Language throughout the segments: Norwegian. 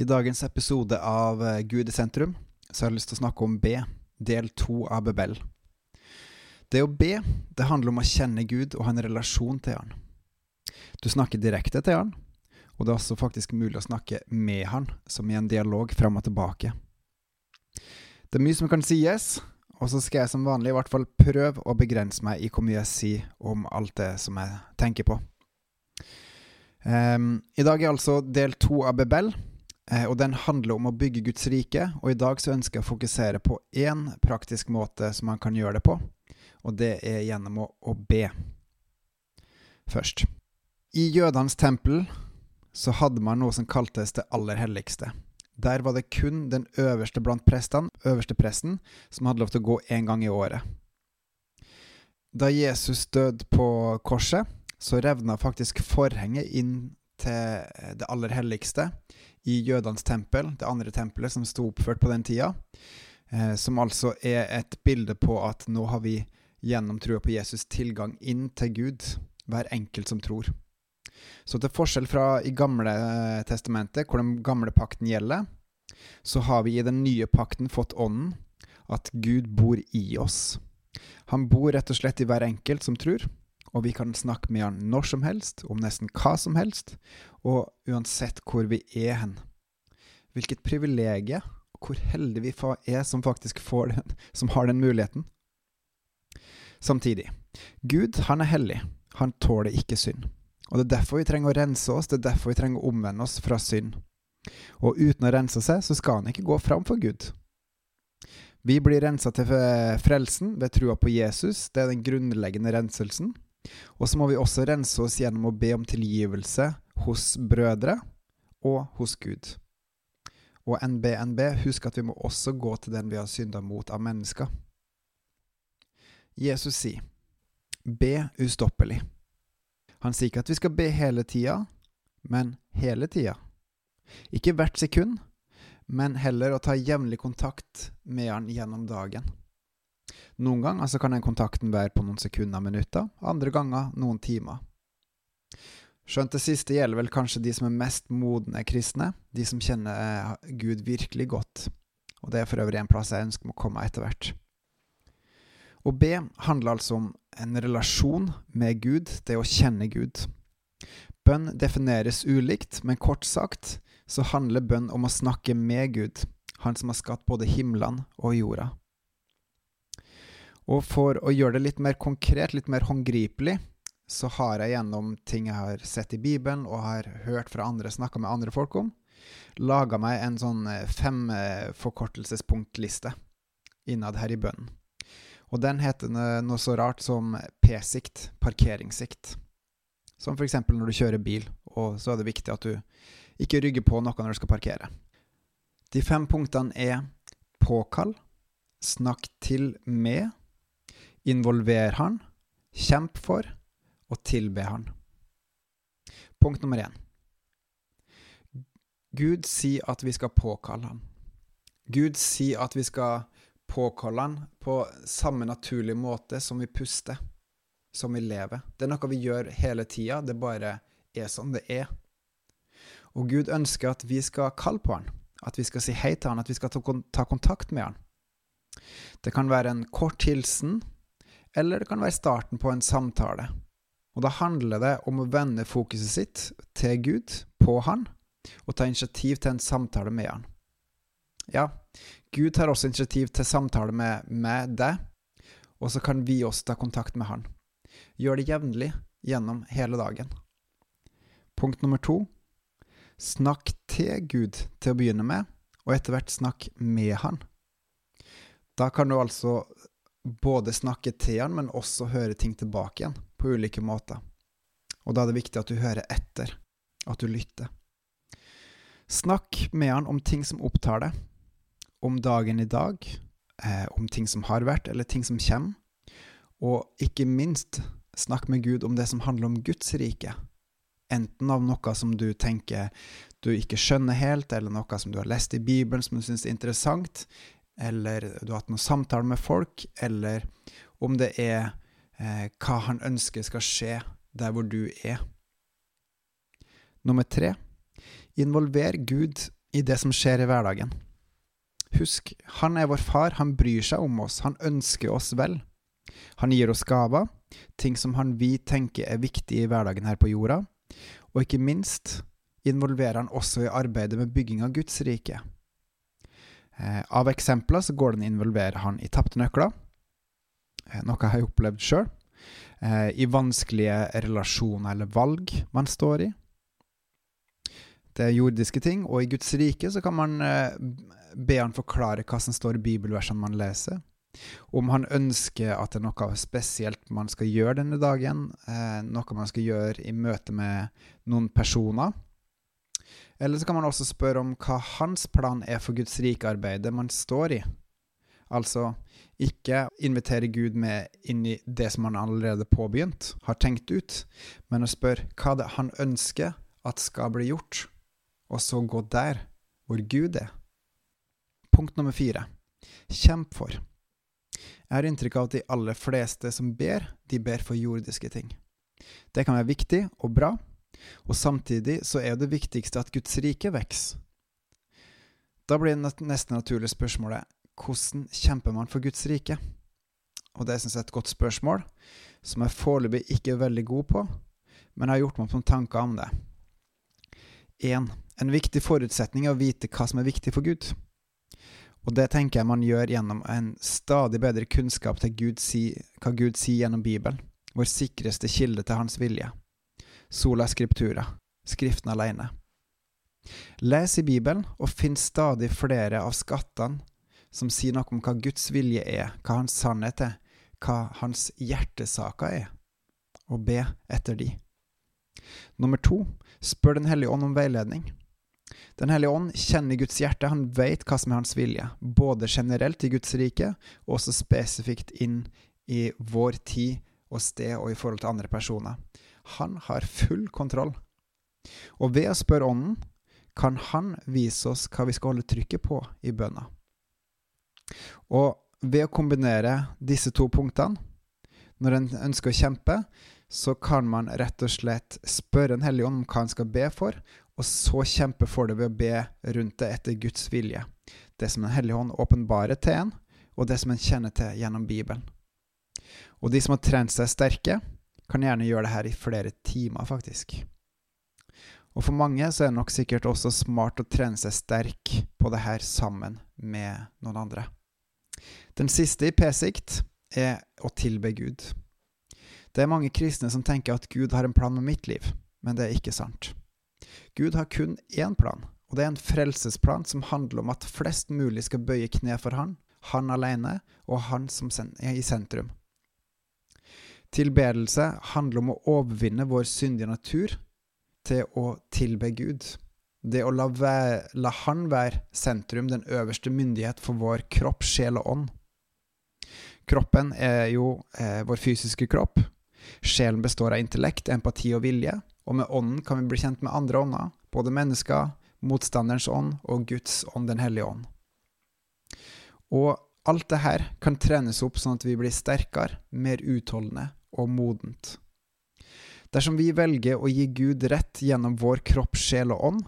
I dagens episode av eh, Gud i sentrum så har jeg lyst til å snakke om B, del to av Bebel. Det å be, det handler om å kjenne Gud og ha en relasjon til Han. Du snakker direkte til Han, og det er også faktisk mulig å snakke med Han, som i en dialog fram og tilbake. Det er mye som kan sies, og så skal jeg som vanlig i hvert fall prøve å begrense meg i hvor mye jeg sier om alt det som jeg tenker på. Um, I dag er altså del to av Bebel, og den handler om å bygge Guds rike, og i dag så ønsker jeg å fokusere på én praktisk måte som man kan gjøre det på, og det er gjennom å, å be. Først. I jødenes tempel så hadde man noe som kaltes det aller helligste. Der var det kun den øverste blant prestene, øverste presten, som hadde lov til å gå én gang i året. Da Jesus døde på korset, så revna faktisk forhenget inn til det aller helligste i jødenes tempel, det andre tempelet som sto oppført på den tida, eh, som altså er et bilde på at nå har vi gjennom trua på Jesus tilgang inn til Gud, hver enkelt som tror. Så til forskjell fra i gamle eh, testamentet, hvor den gamle pakten gjelder, så har vi i den nye pakten fått ånden, at Gud bor i oss. Han bor rett og slett i hver enkelt som tror, og vi kan snakke med han når som helst, om nesten hva som helst, og uansett hvor vi er hen. Hvilket privilegium, og hvor heldige vi er som faktisk får den, som har den muligheten. Samtidig, Gud, han er hellig. Han tåler ikke synd. Og det er derfor vi trenger å rense oss, det er derfor vi trenger å omvende oss fra synd. Og uten å rense seg, så skal han ikke gå fram for Gud. Vi blir rensa til frelsen ved trua på Jesus, det er den grunnleggende renselsen. Og så må vi også rense oss gjennom å be om tilgivelse hos brødre og hos Gud. Og NBNB, husk at vi må også gå til den vi har synda mot av mennesker. Jesus sier, be ustoppelig. Han sier ikke at vi skal be hele tida, men hele tida. Ikke hvert sekund, men heller å ta jevnlig kontakt med han gjennom dagen. Noen ganger så kan den kontakten være på noen sekunder, minutter, andre ganger noen timer. Skjønt det siste gjelder vel kanskje de som er mest modne kristne, de som kjenner eh, Gud virkelig godt, og det er for øvrig en plass jeg ønsker må komme etter hvert. Å be handler altså om en relasjon med Gud, det å kjenne Gud. Bønn defineres ulikt, men kort sagt så handler bønn om å snakke med Gud, Han som har skapt både himlene og jorda. Og for å gjøre det litt mer konkret, litt mer håndgripelig, så har jeg gjennom ting jeg har sett i Bibelen og har hørt fra andre, snakka med andre folk om, laga meg en sånn femforkortelsespunktliste fem eh, innad her i bønnen. Og den heter noe så rart som P-sikt, parkeringssikt. Som f.eks. når du kjører bil, og så er det viktig at du ikke rygger på noe når du skal parkere. De fem punktene er påkall, snakk til med, Involver han, kjemp for og tilbe han. Punkt nummer én. Gud sier at vi skal påkalle han. Gud sier at vi skal påkalle han på samme naturlige måte som vi puster, som vi lever. Det er noe vi gjør hele tida, det bare er som det er. Og Gud ønsker at vi skal kalle på han, at vi skal si hei til han, at vi skal ta kontakt med han. Det kan være en kort hilsen, eller det kan være starten på en samtale. Og da handler det om å vende fokuset sitt til Gud, på Han, og ta initiativ til en samtale med Han. Ja, Gud tar også initiativ til samtale med, med deg, og så kan vi også ta kontakt med Han. Gjør det jevnlig gjennom hele dagen. Punkt nummer to snakk til Gud til å begynne med, og etter hvert snakk med Han. Da kan du altså både snakke til han, men også høre ting tilbake igjen, på ulike måter. Og da er det viktig at du hører etter, at du lytter. Snakk med han om ting som opptar deg, om dagen i dag, eh, om ting som har vært, eller ting som kommer, og ikke minst snakk med Gud om det som handler om Guds rike. Enten av noe som du tenker du ikke skjønner helt, eller noe som du har lest i Bibelen som du syns er interessant, eller du har hatt noen samtaler med folk, eller om det er eh, hva han ønsker skal skje der hvor du er. Nummer tre involver Gud i det som skjer i hverdagen. Husk, han er vår far, han bryr seg om oss, han ønsker oss vel. Han gir oss gaver, ting som han vi tenker er viktige i hverdagen her på jorda, og ikke minst involverer han også i arbeidet med bygging av Guds rike. Eh, av eksempler så går den involverer han i tapte nøkler, eh, noe jeg har opplevd sjøl, eh, i vanskelige relasjoner eller valg man står i. Det er jordiske ting, og i Guds rike så kan man be han forklare hva som står i bibelversene man leser. Om han ønsker at det er noe spesielt man skal gjøre denne dagen, noe man skal gjøre i møte med noen personer. Eller så kan man også spørre om hva hans plan er for Guds rike-arbeidet man står i. Altså ikke invitere Gud med inn i det som han allerede påbegynt, har tenkt ut, men å spørre hva det han ønsker at skal bli gjort, og så gå der hvor Gud er. Punkt nummer fire kjemp for. Jeg har inntrykk av at de aller fleste som ber, de ber for jordiske ting. Det kan være viktig og bra, og samtidig så er det viktigste at Guds rike vokser. Da blir det nesten naturlige spørsmålet hvordan kjemper man for Guds rike? Og det syns jeg er et godt spørsmål, som jeg foreløpig ikke er veldig god på, men jeg har gjort meg noen tanker om det. 1. En viktig forutsetning er å vite hva som er viktig for Gud. Og det tenker jeg man gjør gjennom en stadig bedre kunnskap til Gud si, hva Gud sier gjennom Bibelen, vår sikreste kilde til Hans vilje sola scriptura, Skriften alene. Les i Bibelen og finn stadig flere av skattene som sier noe om hva Guds vilje er, hva hans sannhet er, hva hans hjertesaker er, og be etter de. Nummer to, spør Den hellige ånd om veiledning. Den hellige ånd kjenner Guds hjerte, han vet hva som er hans vilje, både generelt i Guds rike, og også spesifikt inn i vår tid og sted og i forhold til andre personer. Han har full kontroll. Og ved å spørre Ånden kan Han vise oss hva vi skal holde trykket på i bønna. Og ved å kombinere disse to punktene, når en ønsker å kjempe, så kan man rett og slett spørre en hellig ånd om hva han skal be for, og så kjempe for det ved å be rundt det etter Guds vilje. Det som Den hellige ånd åpenbarer til en, og det som en kjenner til gjennom Bibelen. Og de som har trent seg sterke, kan gjerne gjøre det her i flere timer, faktisk. Og for mange så er det nok sikkert også smart å trene seg sterk på det her sammen med noen andre. Den siste i p-sikt er å tilbe Gud. Det er mange kristne som tenker at Gud har en plan med mitt liv, men det er ikke sant. Gud har kun én plan, og det er en frelsesplan som handler om at flest mulig skal bøye kne for Han, Han alene og Han som er i sentrum. Tilbedelse handler om å overvinne vår syndige natur til å tilbe Gud. Det å la, være, la, Han være sentrum, den øverste myndighet for vår kropp, sjel og ånd. Kroppen er jo eh, vår fysiske kropp. Sjelen består av intellekt, empati og vilje, og med ånden kan vi bli kjent med andre ånder, både mennesker, motstanderens ånd og Guds ånd, Den hellige ånd. Og alt det her kan trenes opp sånn at vi blir sterkere, mer utholdende og modent. Dersom vi velger å gi Gud rett gjennom vår kropp, sjel og ånd,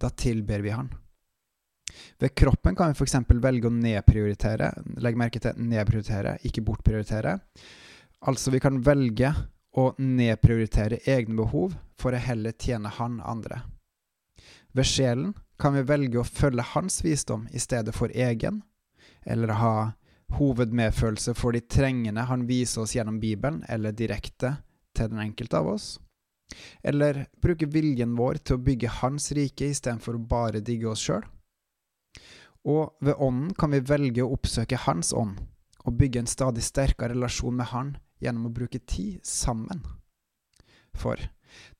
da tilber vi Han. Ved kroppen kan vi f.eks. velge å nedprioritere, legg merke til nedprioritere, ikke bortprioritere. Altså vi kan velge å nedprioritere egne behov for å heller tjene Han andre. Ved sjelen kan vi velge å følge Hans visdom i stedet for egen, eller ha hovedmedfølelse for de trengende han viser oss gjennom Bibelen, eller direkte til den enkelte av oss? Eller bruke viljen vår til å bygge Hans rike istedenfor å bare digge oss sjøl? Og ved Ånden kan vi velge å oppsøke Hans ånd, og bygge en stadig sterkere relasjon med Han gjennom å bruke tid sammen. For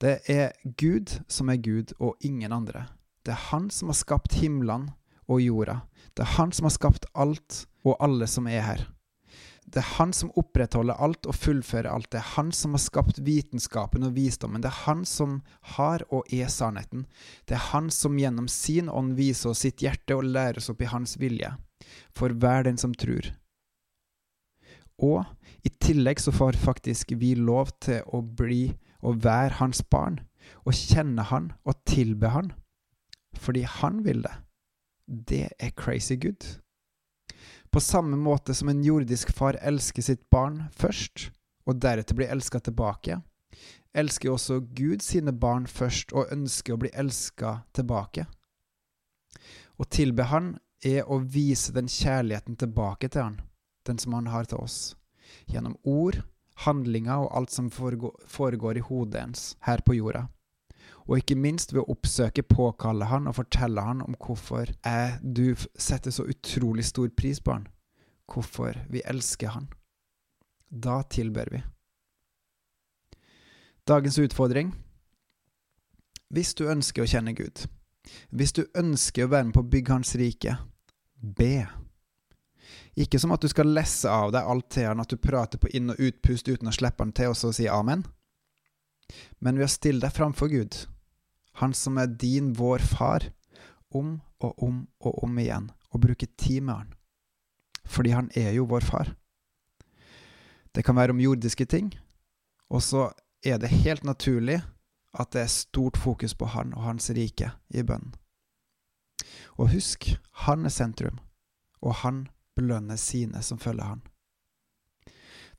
det er Gud som er Gud, og ingen andre. Det er Han som har skapt himlene og jorda. Det er Han som har skapt alt og alle som er her. Det er Han som opprettholder alt og fullfører alt. Det er Han som har skapt vitenskapen og visdommen. Det er Han som har og er sannheten. Det er Han som gjennom sin ånd viser oss sitt hjerte og lærer oss opp i Hans vilje, for hver den som tror. Og i tillegg så får faktisk vi lov til å bli og være Hans barn, og kjenne Han og tilbe Han. fordi han vil det. Det er crazy good. På samme måte som en jordisk far elsker sitt barn først, og deretter blir elska tilbake, elsker også Gud sine barn først og ønsker å bli elska tilbake. Å tilbe Han er å vise den kjærligheten tilbake til Han, den som Han har til oss, gjennom ord, handlinger og alt som foregår i hodet ens her på jorda. Og ikke minst ved å oppsøke, påkalle han og fortelle han om hvorfor jeg, du setter så utrolig stor pris på han, hvorfor vi elsker han. Da tilber vi. Dagens utfordring Hvis du ønsker å kjenne Gud, hvis du ønsker å være med på å bygge Hans rike, be. Ikke som at du skal lesse av deg alt til han, at du prater på inn- og utpust uten å slippe han til, og så si amen. Men ved å stille deg framfor Gud, Han som er din, vår far, om og om og om igjen, og bruke tid med han. Fordi han er jo vår far. Det kan være om jordiske ting, og så er det helt naturlig at det er stort fokus på han og hans rike i bønnen. Og husk, han er sentrum, og han belønner sine som følger han.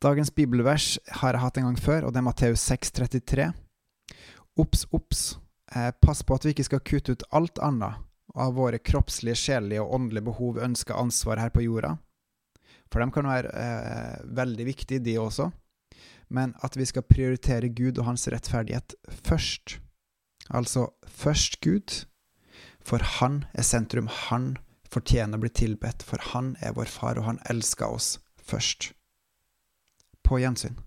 Dagens bibelvers har jeg hatt en gang før, og det er Matteus 6,33. Obs, obs, eh, pass på at vi ikke skal kutte ut alt annet av våre kroppslige, sjelelige og åndelige behov, ønsker, ansvar her på jorda. For de kan være eh, veldig viktige, de også men at vi skal prioritere Gud og hans rettferdighet først. Altså først Gud, for han er sentrum. Han fortjener å bli tilbedt, for han er vår far, og han elsker oss først. På gjensyn.